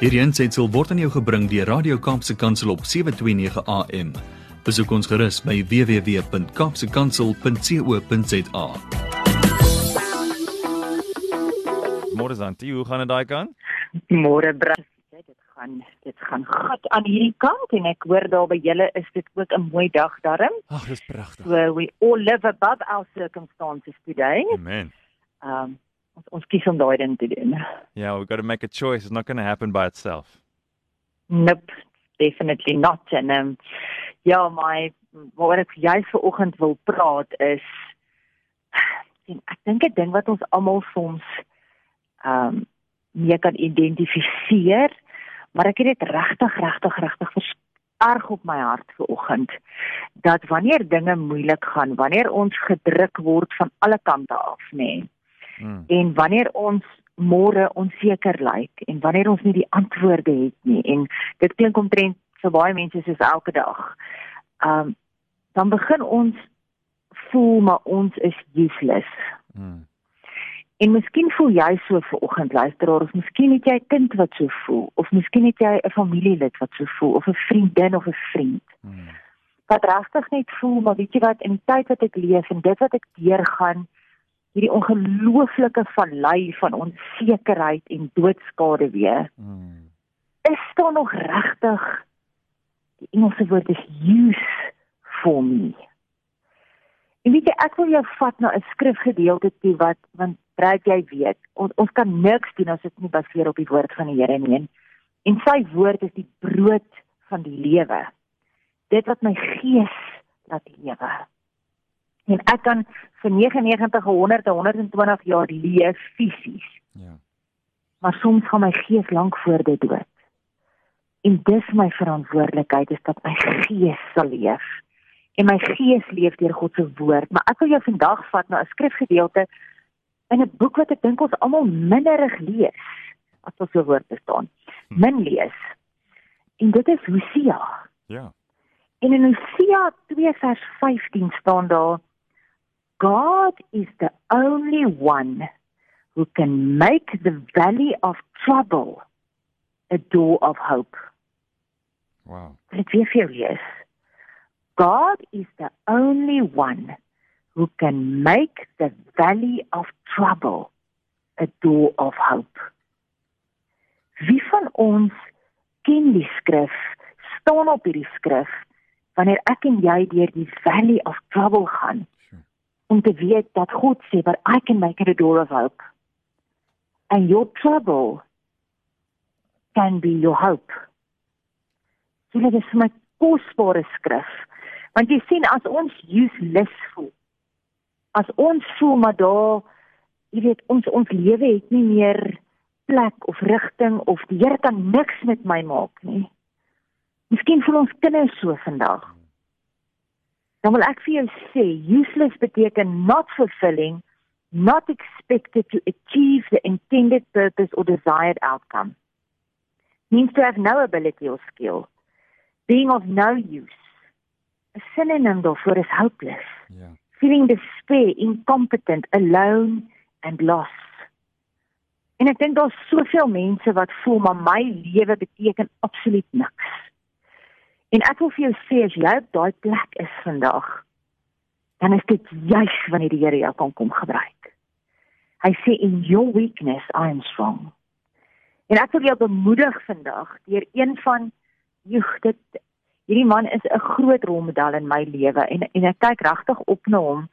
Hierdie aanseit word aan jou gebring deur Radio Kaapse Kansel op 7:29 AM. Besoek ons gerus by www.kapsekansel.co.za. Môre is Antie, hoe gaan dit daai kant? Môre bras. Dit gaan dit gaan goed aan hierdie kant en ek hoor daar by julle is dit ook 'n mooi dag daarin. Ag, dis pragtig. So we all live above our circumstances today. Amen. Um ons ons kies om daai ding te doen. Yeah, we've got to make a choice. It's not going to happen by itself. Nope, definitely not. En um ja, my wat ek juist vanoggend wil praat is en ek dink 'n ding wat ons almal soms um mee kan identifiseer, maar ek het dit regtig regtig regtig erg op my hart vanoggend dat wanneer dinge moeilik gaan, wanneer ons gedruk word van alle kante af, nê. Nee, Mm. en wanneer ons môre onseker lyk en wanneer ons nie die antwoorde het nie en dit klink omtrent vir baie mense soos elke dag. Um dan begin ons voel maar ons is useless. Mm. En miskien voel jy so ver oggend luisteraar of miskien het jy 'n kind wat so voel of miskien het jy 'n familielid wat so voel of 'n vriendin of 'n vriend Mm. wat regtig net voel maar weet jy wat in die tyd wat ek leef en dit wat ek deurgaan hierdie ongelooflike vallei van onsekerheid en doodskade weer Mm. is daar nog regtig die Engelse woord is use for me. En weet jy, ek wil jou vat na 'n skrifgedeelte toe wat want Brad jy weet, ons ons kan niks doen as dit nie baseer op die woord van die Here nie. En, en sy woord is die brood van die lewe. Dit wat my gees laat lewe. En ek kan vir 99 100 120 jaar leef fisies Ja. maar soms gaan my gees lank voor dit dood. En dis my verantwoordelikheid is dat my gees sal leef. En my gees leef deur God se woord, maar ek wil jou vandag vat na 'n skrifgedeelte in 'n boek wat ek dink ons almal minderig lees as ons so woord bestaan. Min lees. En dit is Hosea. Ja. En in Hosea 2 vers 15 staan daar God is the only one who can make the valley of trouble a door of hope. Wow. Dit weer vir lees. God is the only one who can make the valley of trouble a door of hope. Wie van ons ken die skrif, staan op hierdie skrif wanneer ek en jy deur die valley of trouble gaan. Om te weet dat God sê but I can make it a door of hope. And your trouble can be your hope. Julle dis vir my kosbare skrif. Want jy sien as ons useless voel. As ons voel maar daar jy weet ons ons lewe het nie meer plek of rigting of die Here kan niks met my maak nie. Miskien voel ons kinders so vandag. Dan wil ek vir jou sê useless beteken not fulfilling, not expected to achieve the intended purpose or desired outcome. Means to have no ability or skill. Being of no use. A synonym daarvoor is hopeless. Ja. Feeling despair, incompetent, alone and lost. En ek dink daar's soveel mense wat voel maar my lewe beteken absoluut niks. En ek wil vir jou sê as jy op daai plek is vandag, dan is dit juis wanneer die Here jou kan kom gebruik. Hy sê in your weakness I am strong. En ek wil jou bemoedig vandag deur een van joh dit hierdie man is 'n groot rolmodel in my lewe en en ek kyk regtig op na hom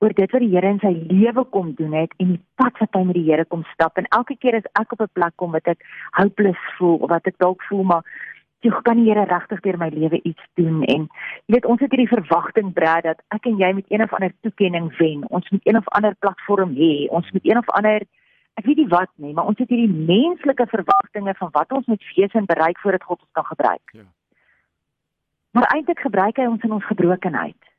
oor dit wat die Here in sy lewe kom doen het en die pad wat hy met die Here kom stap en elke keer as ek op 'n plek kom wat ek hopeless voel of wat ek dalk voel maar jy kan die Here regtig deur my lewe iets doen en jy weet ons het hierdie verwagting brad dat ek en jy met een of ander toekenning wen. Ons moet een of ander platform hê. Ons moet een of ander ek weet nie wat nie maar ons het hierdie menslike verwagtinge van wat ons moet wees en bereik voordat God ons kan gebruik. Ja. maar eintlik gebruik hy ons in ons gebrokenheid.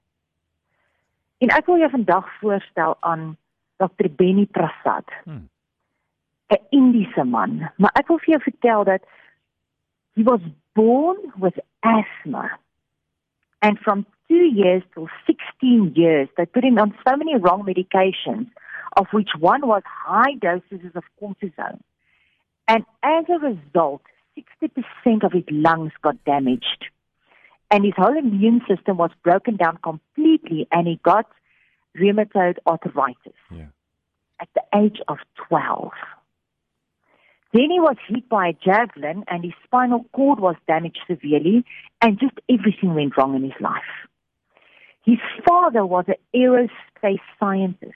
En ek wil jou vandag voorstel aan Dr Benny Prasad. Hmm. 'n Indiese man. Maar ek wil vir jou vertel dat he was born with asthma and from 2 years to 16 years they put him on so many wrong medications of which one was high doses of cortisone and as a result 60% of his lungs got damaged. And his whole immune system was broken down completely, and he got rheumatoid arthritis Yeah. at the age of 12. Then he was hit by a javelin, and his spinal cord was damaged severely, and just everything went wrong in his life. His father was an aerospace scientist.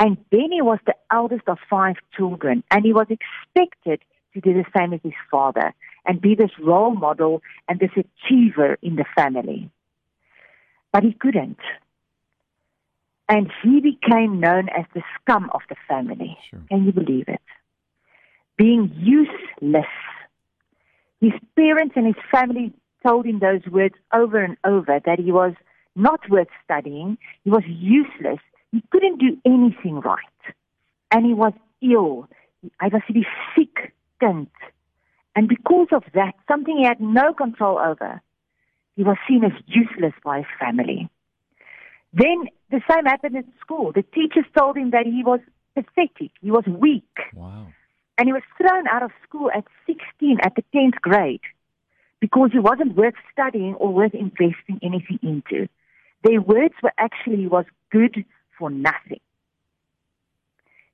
And Benny was the eldest of five children, and he was expected to do the same as his father and be this role model and this achiever in the family. But he couldn't. And he became known as the scum of the family. Sure. Can you believe it? Being useless. His parents and his family told him those words over and over that he was not worth studying, he was useless, he couldn't do anything right. And he was ill. Hy was siek kind. And because of that, something he had no control over, he was seen as useless by his family. Then the same happened at school. The teachers told him that he was pathetic, he was weak, Wow. And he was thrown out of school at 16 at the 10th grade because he wasn't worth studying or worth investing anything into. Their words were actually was good for nothing.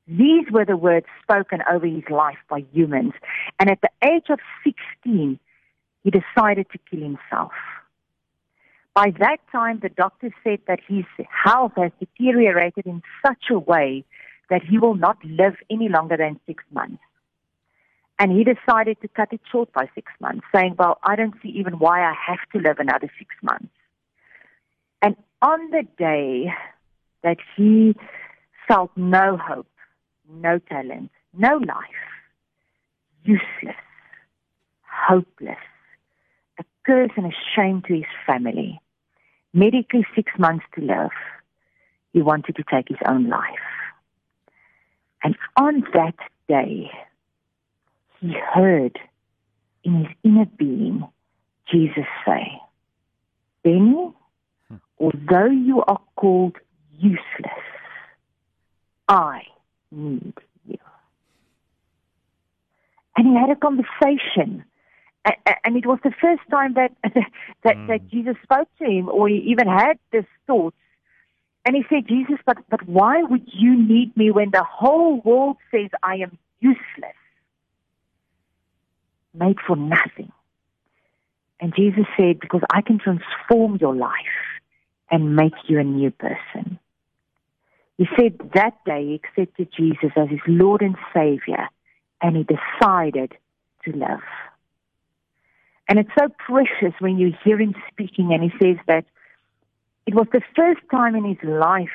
These were the words spoken over his life by humans. And at the age of 16, he decided to kill himself. By that time, the doctor said that his health has deteriorated in such a way that he will not live any longer than six months. And he decided to cut it short by six months, saying, Well, I don't see even why I have to live another six months. And on the day that he felt no hope, no talent, no life, useless, hopeless, a curse and a shame to his family, medically six months to live, he wanted to take his own life. And on that day, he heard in his inner being Jesus say, Benny, although you are called useless, I need you. And he had a conversation. And it was the first time that that, Mm. that Jesus spoke to him, or he even had this thought. And he said, Jesus, but, but why would you need me when the whole world says I am useless? Made for nothing. And Jesus said, because I can transform your life and make you a new person. He said that day he accepted Jesus as his Lord and Savior, and he decided to live. And it's so precious when you hear him speaking, and he says that it was the first time in his life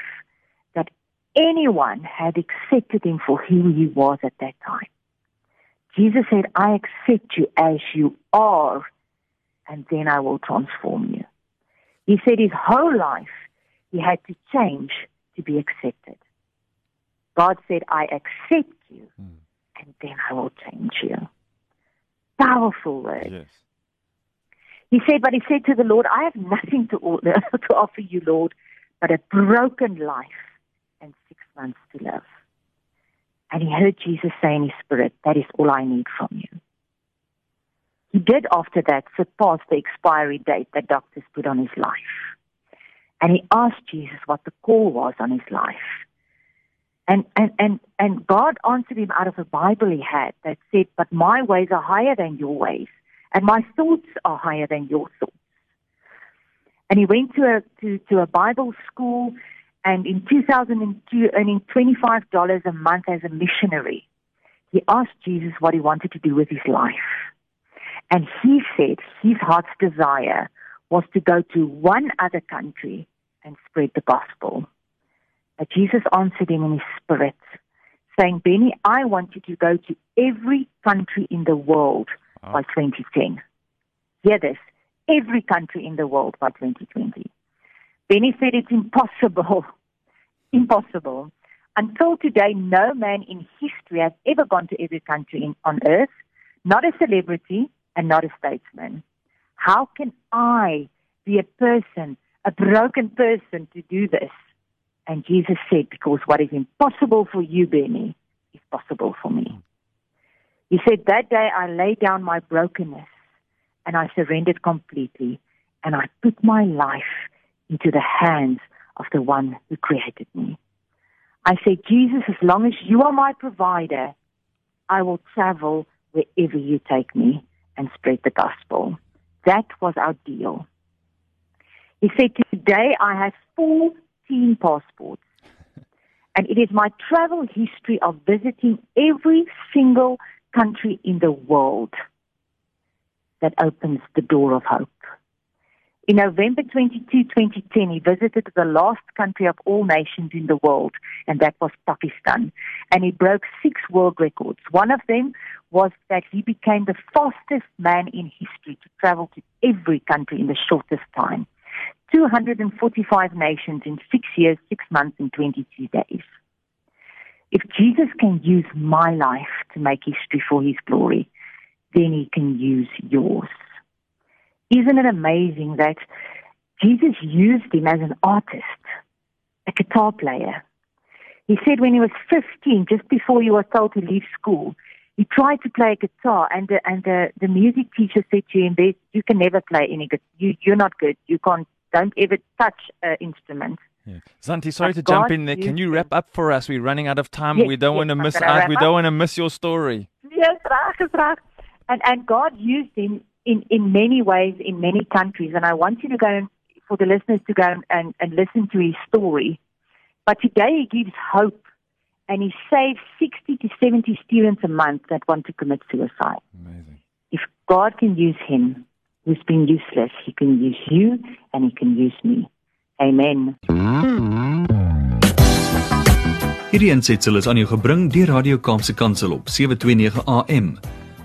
that anyone had accepted him for who he was at that time. Jesus said, I accept you as you are, and then I will transform you. He said his whole life he had to change to be accepted. God said, I accept you, Mm. and then I will change you. Powerful word. Yes. He said, but he said to the Lord, I have nothing to, order, to offer you, Lord, but a broken life and six months to live. And he heard Jesus say in his spirit, that is all I need from you. He did after that surpass the expiry date that doctors put on his life. And he asked Jesus what the call was on his life. And, and, and, and God answered him out of a Bible he had that said, but my ways are higher than your ways and my thoughts are higher than your thoughts. And he went to a to, to a Bible school, and in 2002, earning $25 a month as a missionary, he asked Jesus what he wanted to do with his life. And he said his heart's desire was to go to one other country and spread the gospel. But Jesus answered him in his spirit, saying, Benny, I want you to go to every country in the world by 2010. Hear this, every country in the world by 2020. Benny said it's impossible, impossible. Until today, no man in history has ever gone to every country in, on earth, not a celebrity and not a statesman. How can I be a person, a broken person to do this? And Jesus said, because what is impossible for you, Benny, is possible for me. He said, That day I laid down my brokenness and I surrendered completely and I put my life into the hands of the one who created me. I said, Jesus, as long as you are my provider, I will travel wherever you take me and spread the gospel. That was our deal. He said, Today I have 14 passports. And it is my travel history of visiting every single country in the world that opens the door of hope. In November 22, 2010, he visited the last country of all nations in the world, and that was Pakistan. And he broke six world records. One of them was that he became the fastest man in history to travel to every country in the shortest time. 245 nations in six years, six months, and 22 days. If Jesus can use my life to make history for his glory, then he can use yours. Isn't it amazing that Jesus used him as an artist, a guitar player? He said when he was 15, just before he was told to leave school, he tried to play a guitar, and the, and the, the music teacher said to him, "You can never play any good. You, you're not good. You can't. Don't ever touch an instrument." Yeah. Zantie, sorry But to jump in there. Can you wrap up for us? We're running out of time. Yes, we don't yes, want to I'm miss out. We don't want to miss your story. Yes, is reg. And and God used him in in many ways in many countries. And I want you to go and for the listeners to go and, and, and listen to his story. But today he gives hope, and he saves sixty to seventy students a month that want to commit suicide. Amazing. If God can use him, who's been useless, he can use you, and he can use me. Amen. Hierdie aansetsel is aan jou gebring deur Radio Kaapse Kansel op 729 AM.